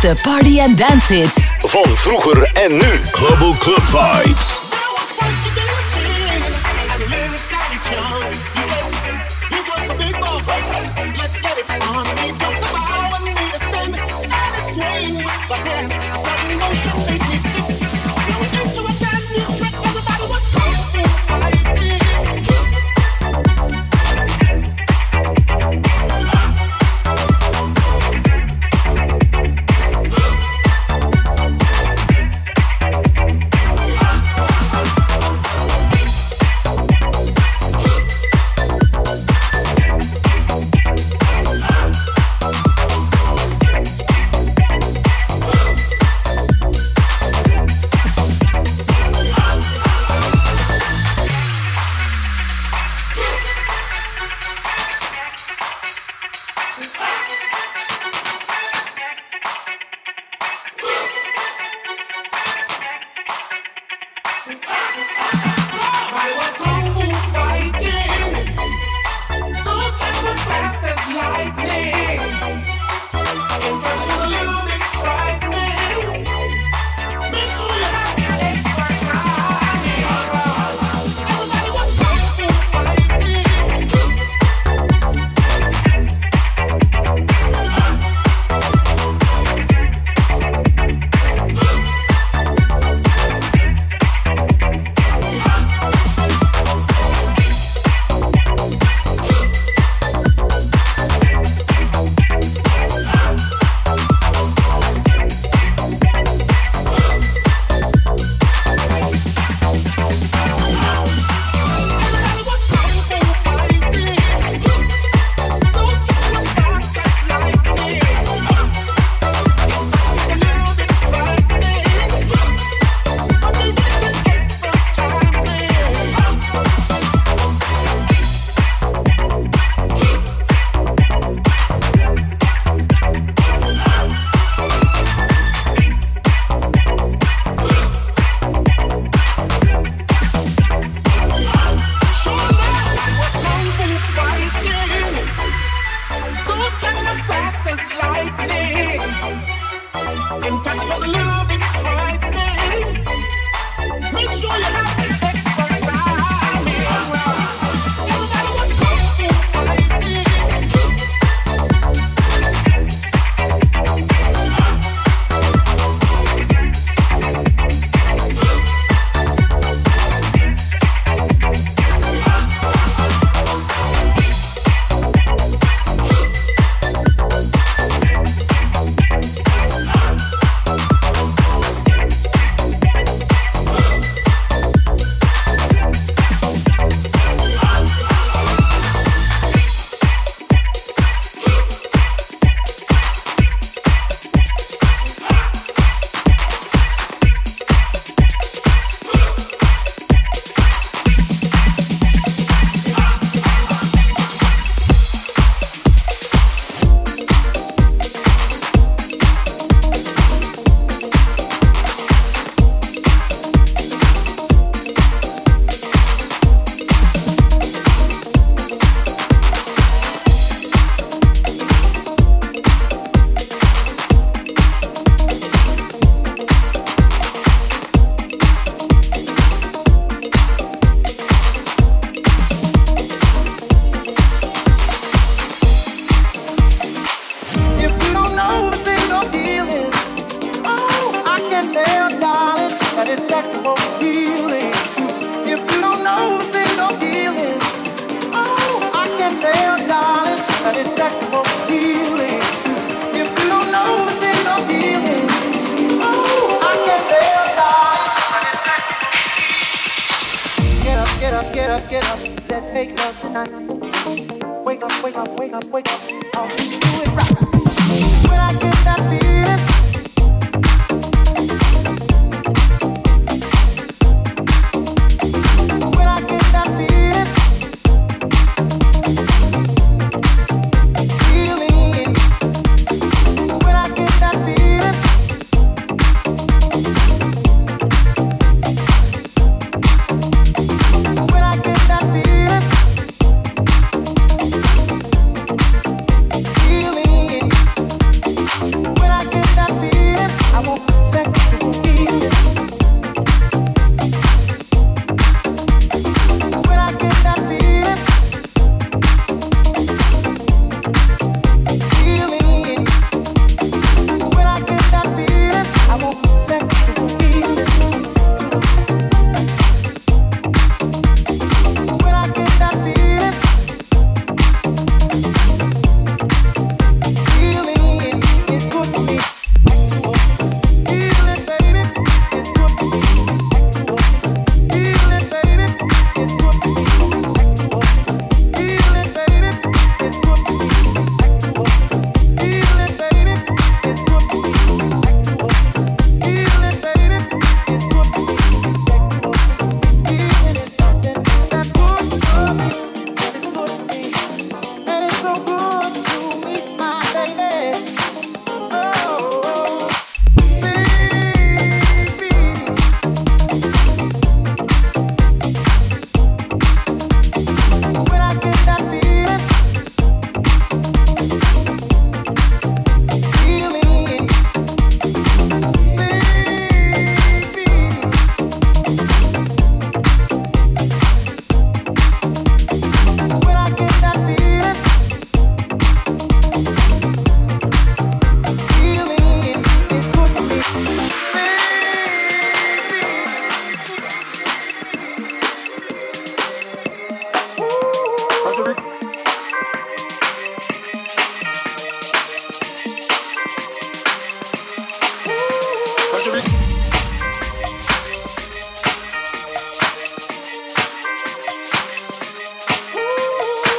De party- en dancehits. Van vroeger en nu. Global Club Vibes.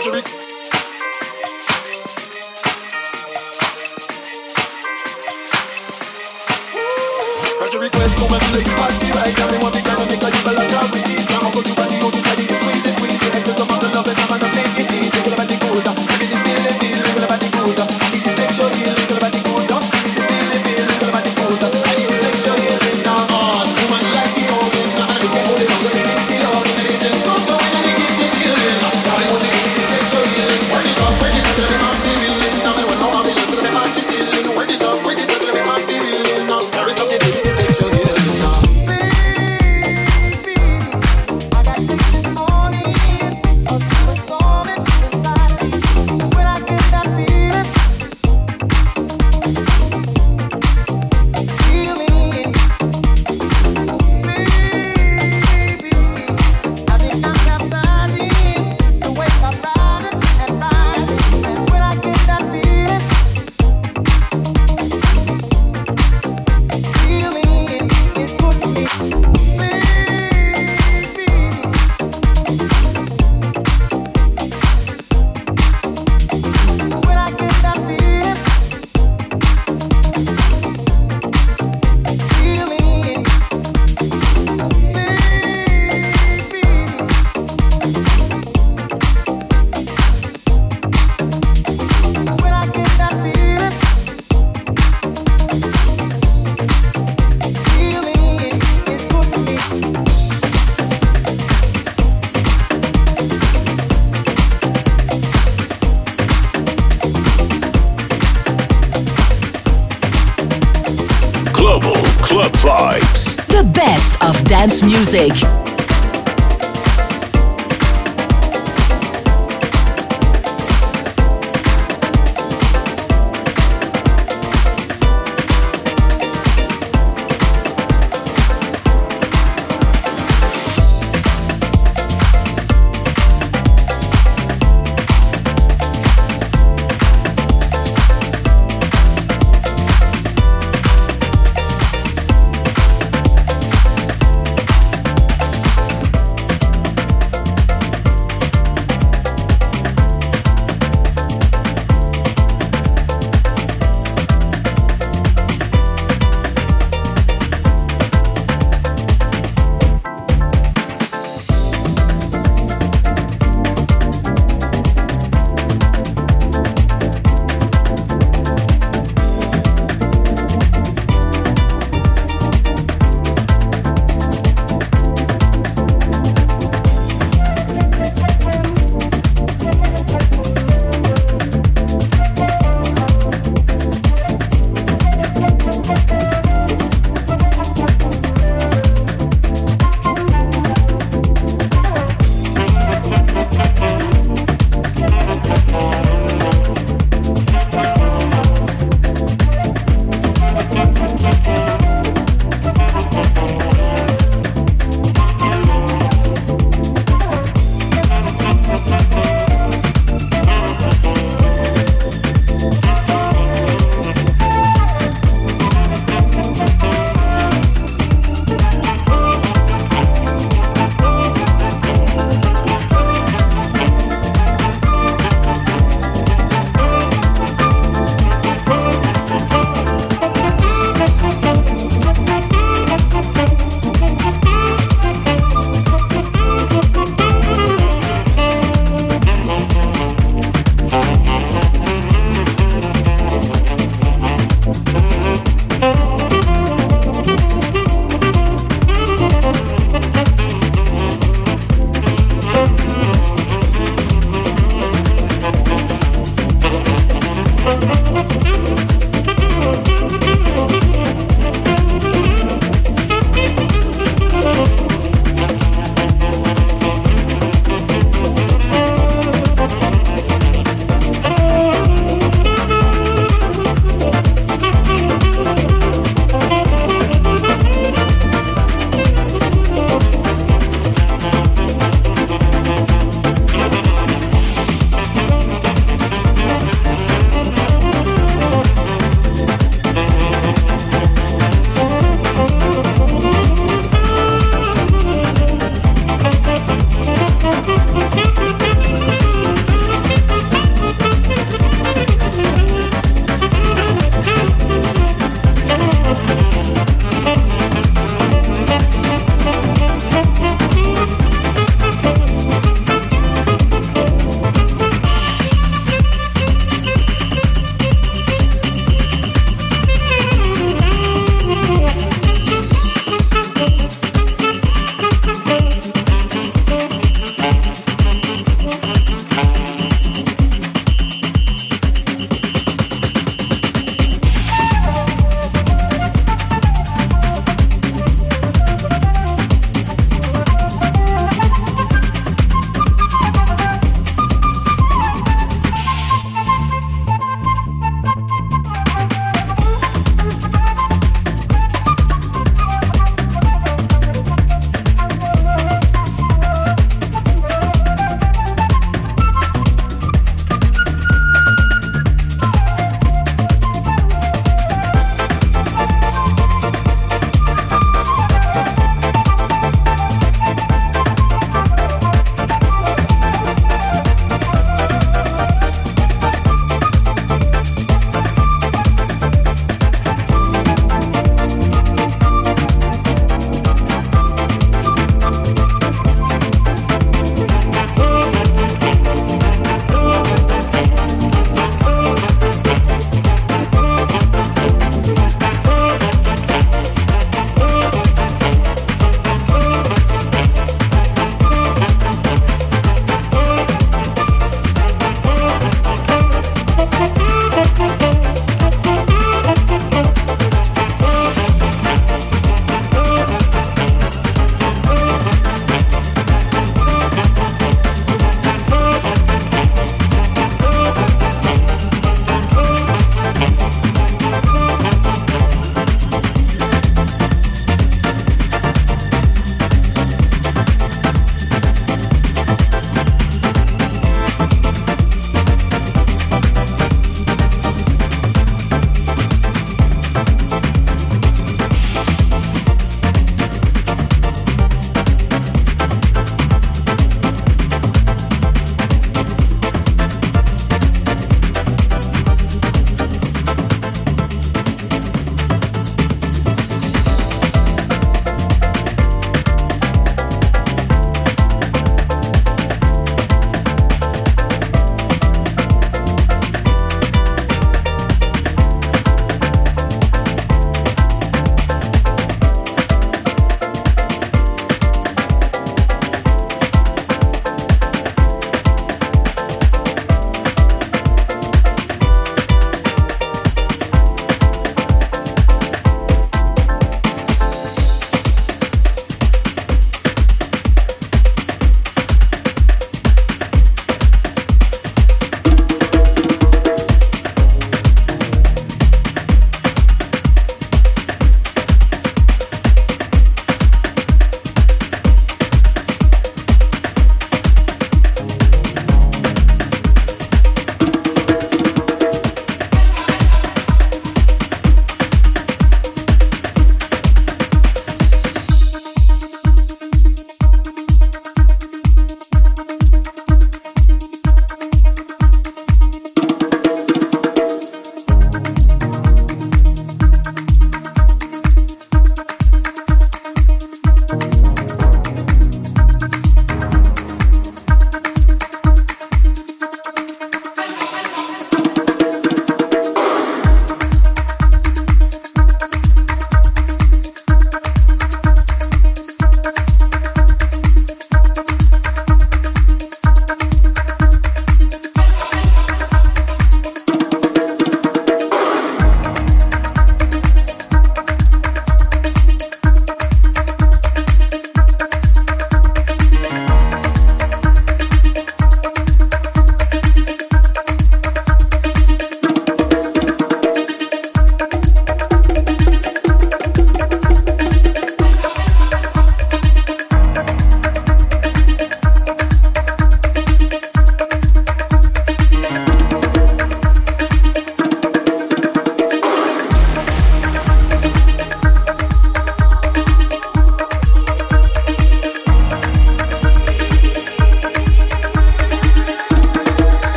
treasury. Special request, come and party right now. We want to make a like a. I'm going to party club vibes. The best of dance music.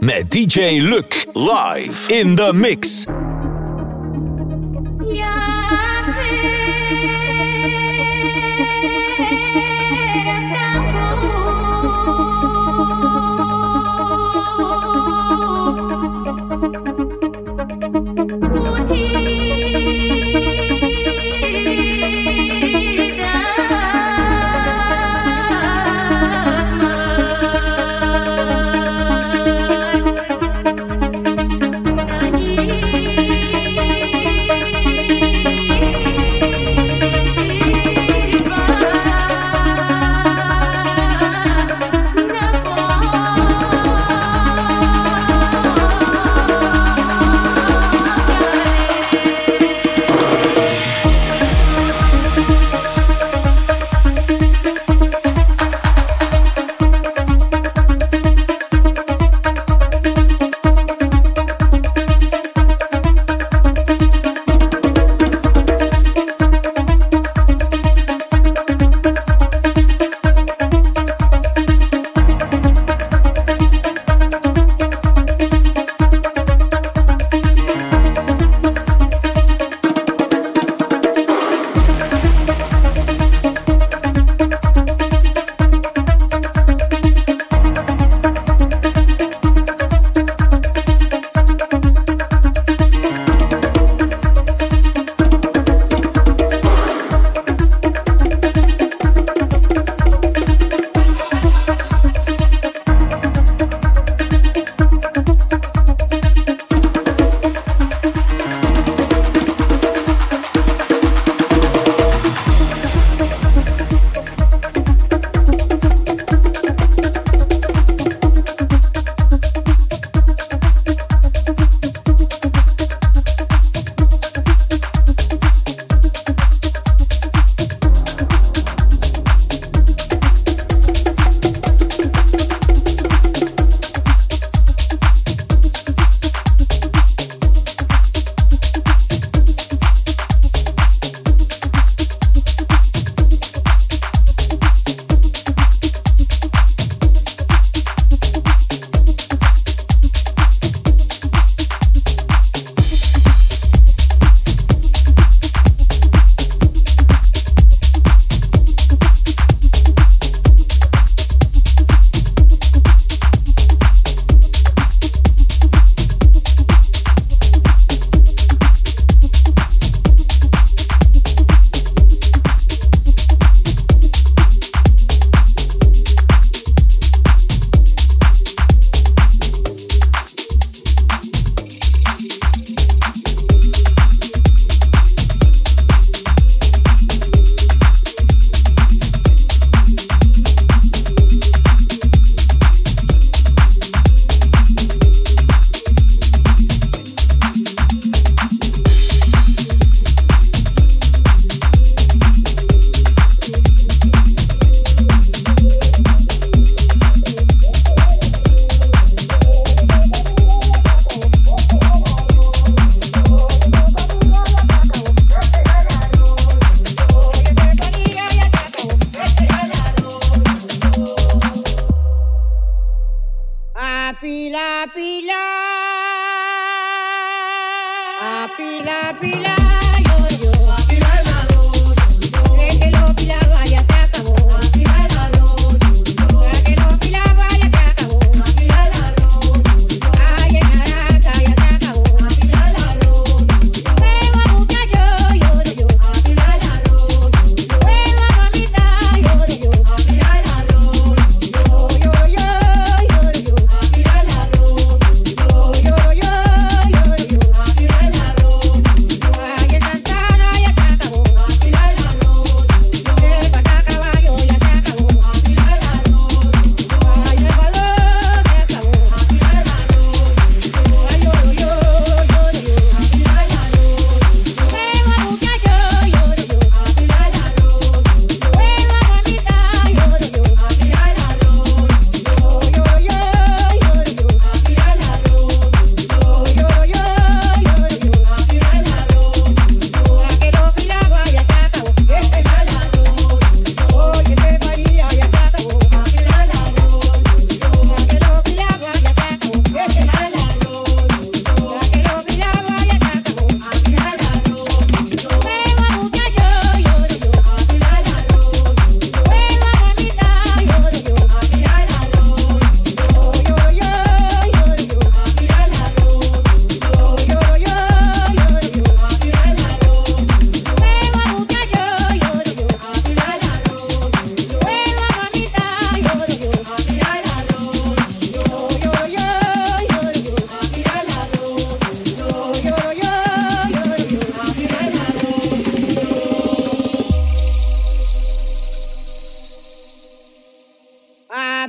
Met DJ Luc live in the mix. A pila, pila.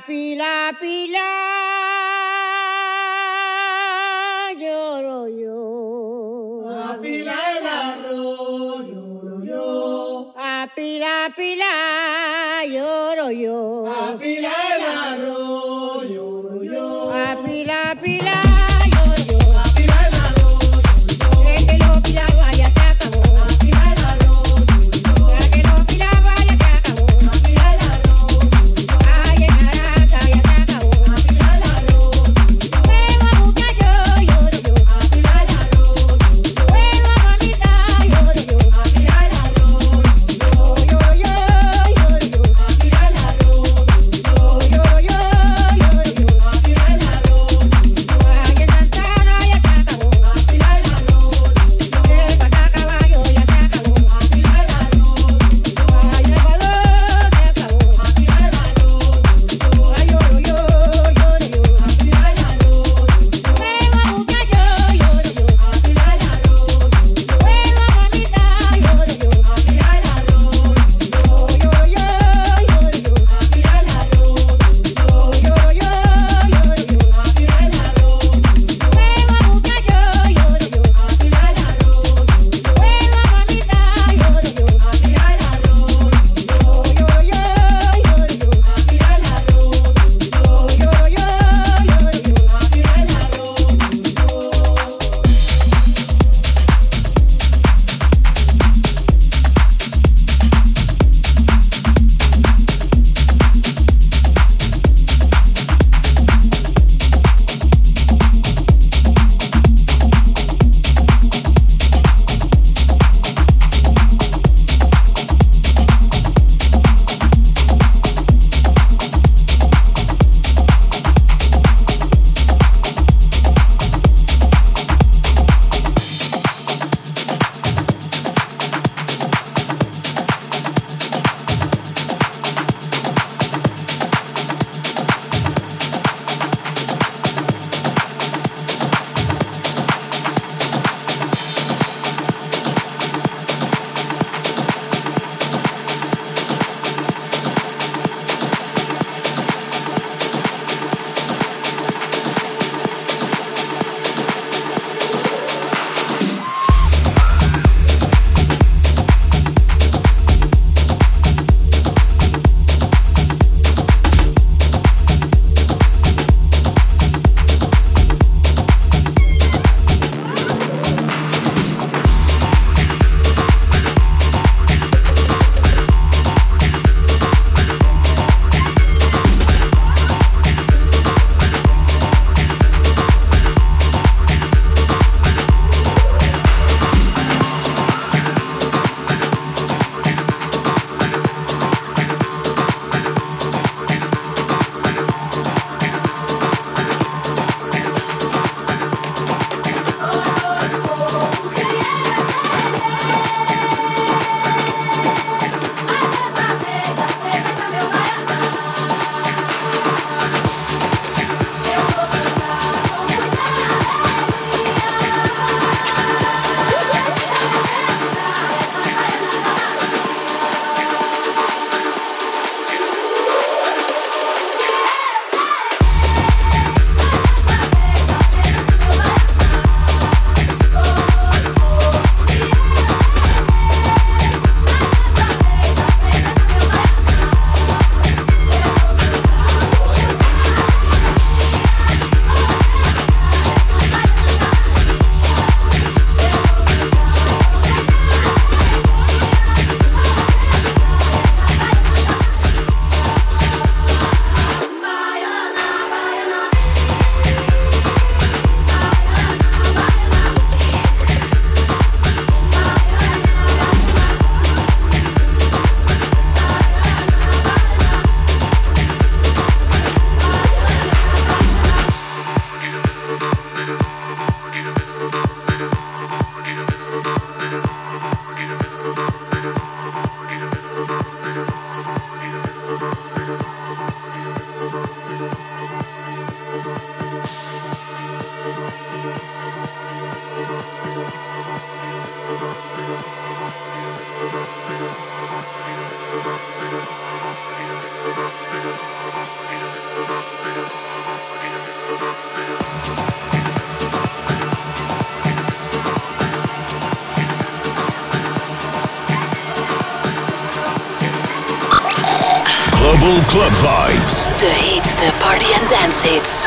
pila, pila.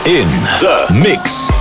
In the mix.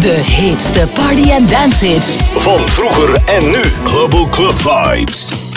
De heetste party en dance. Van vroeger en nu. Global Club Vibes.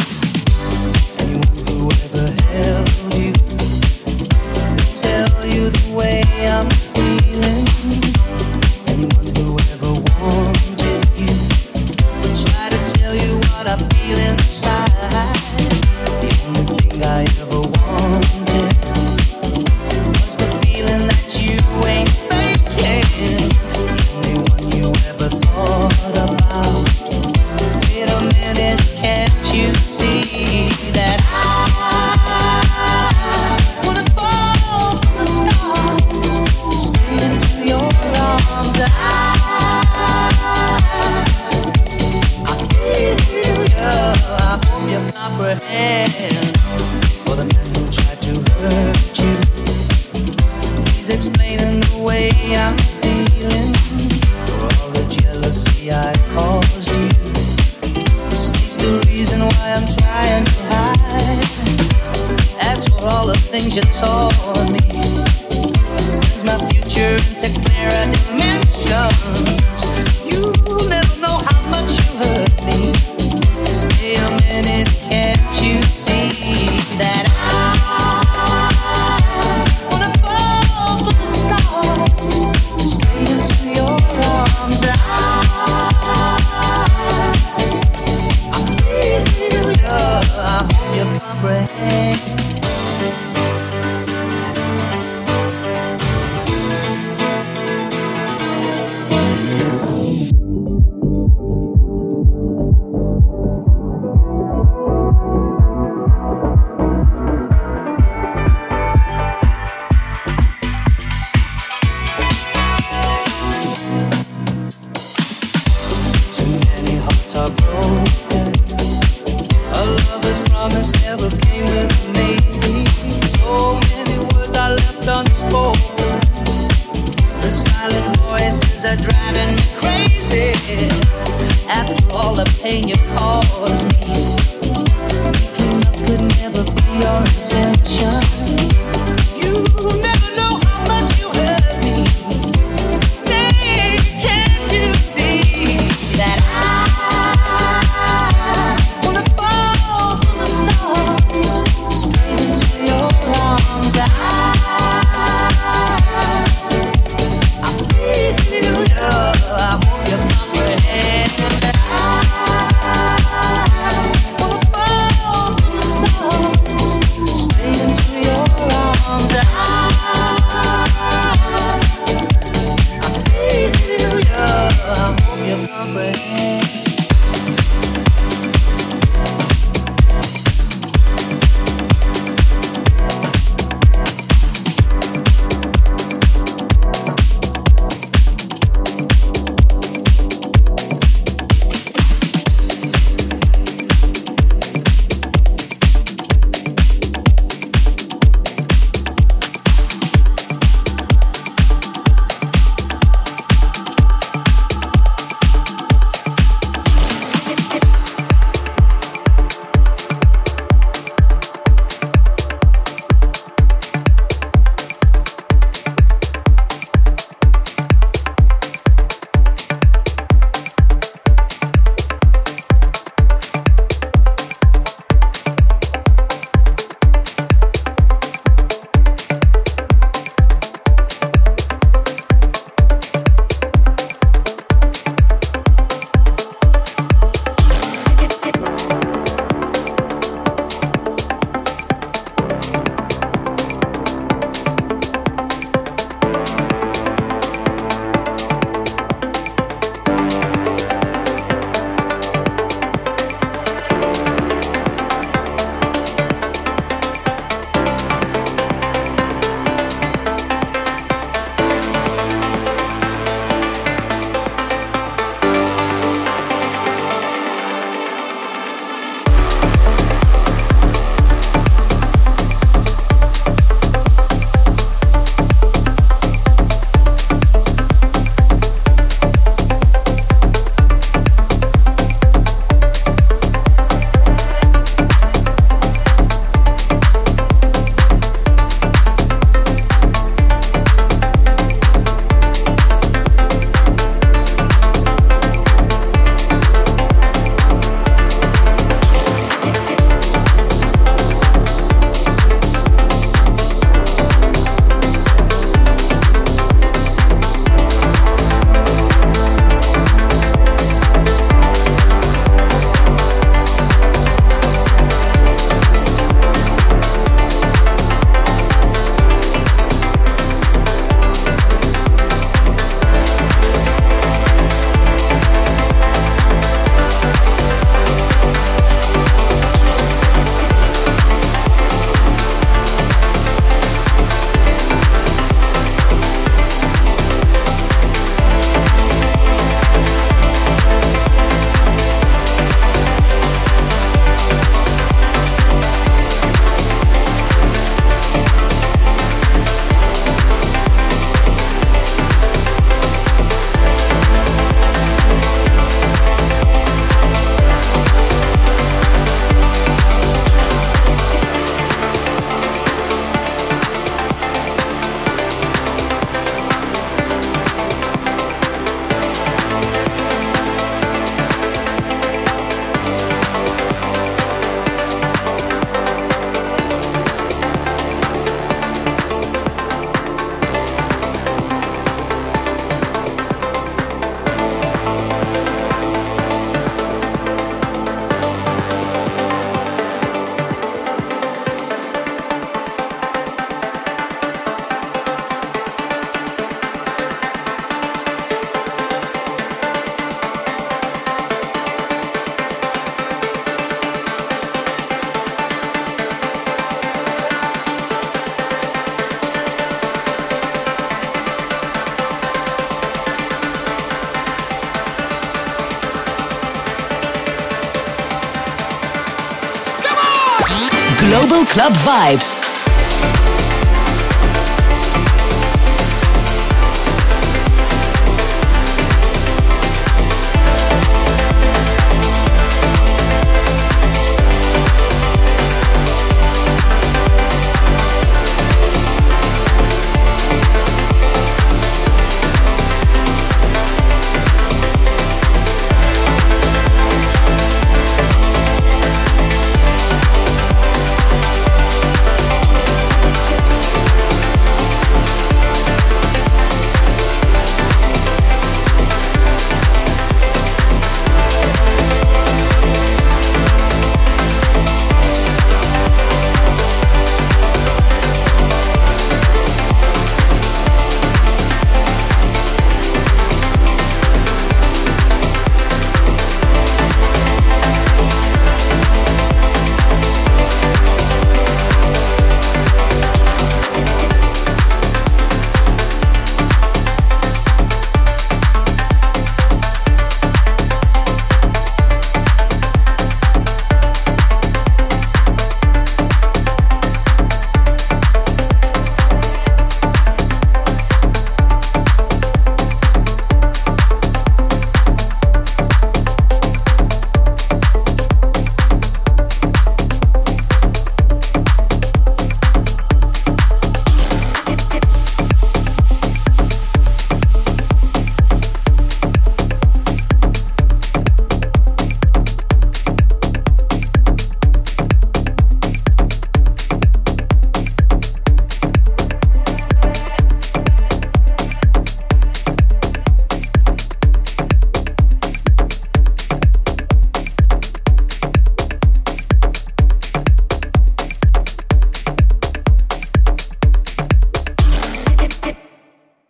Club Vibes.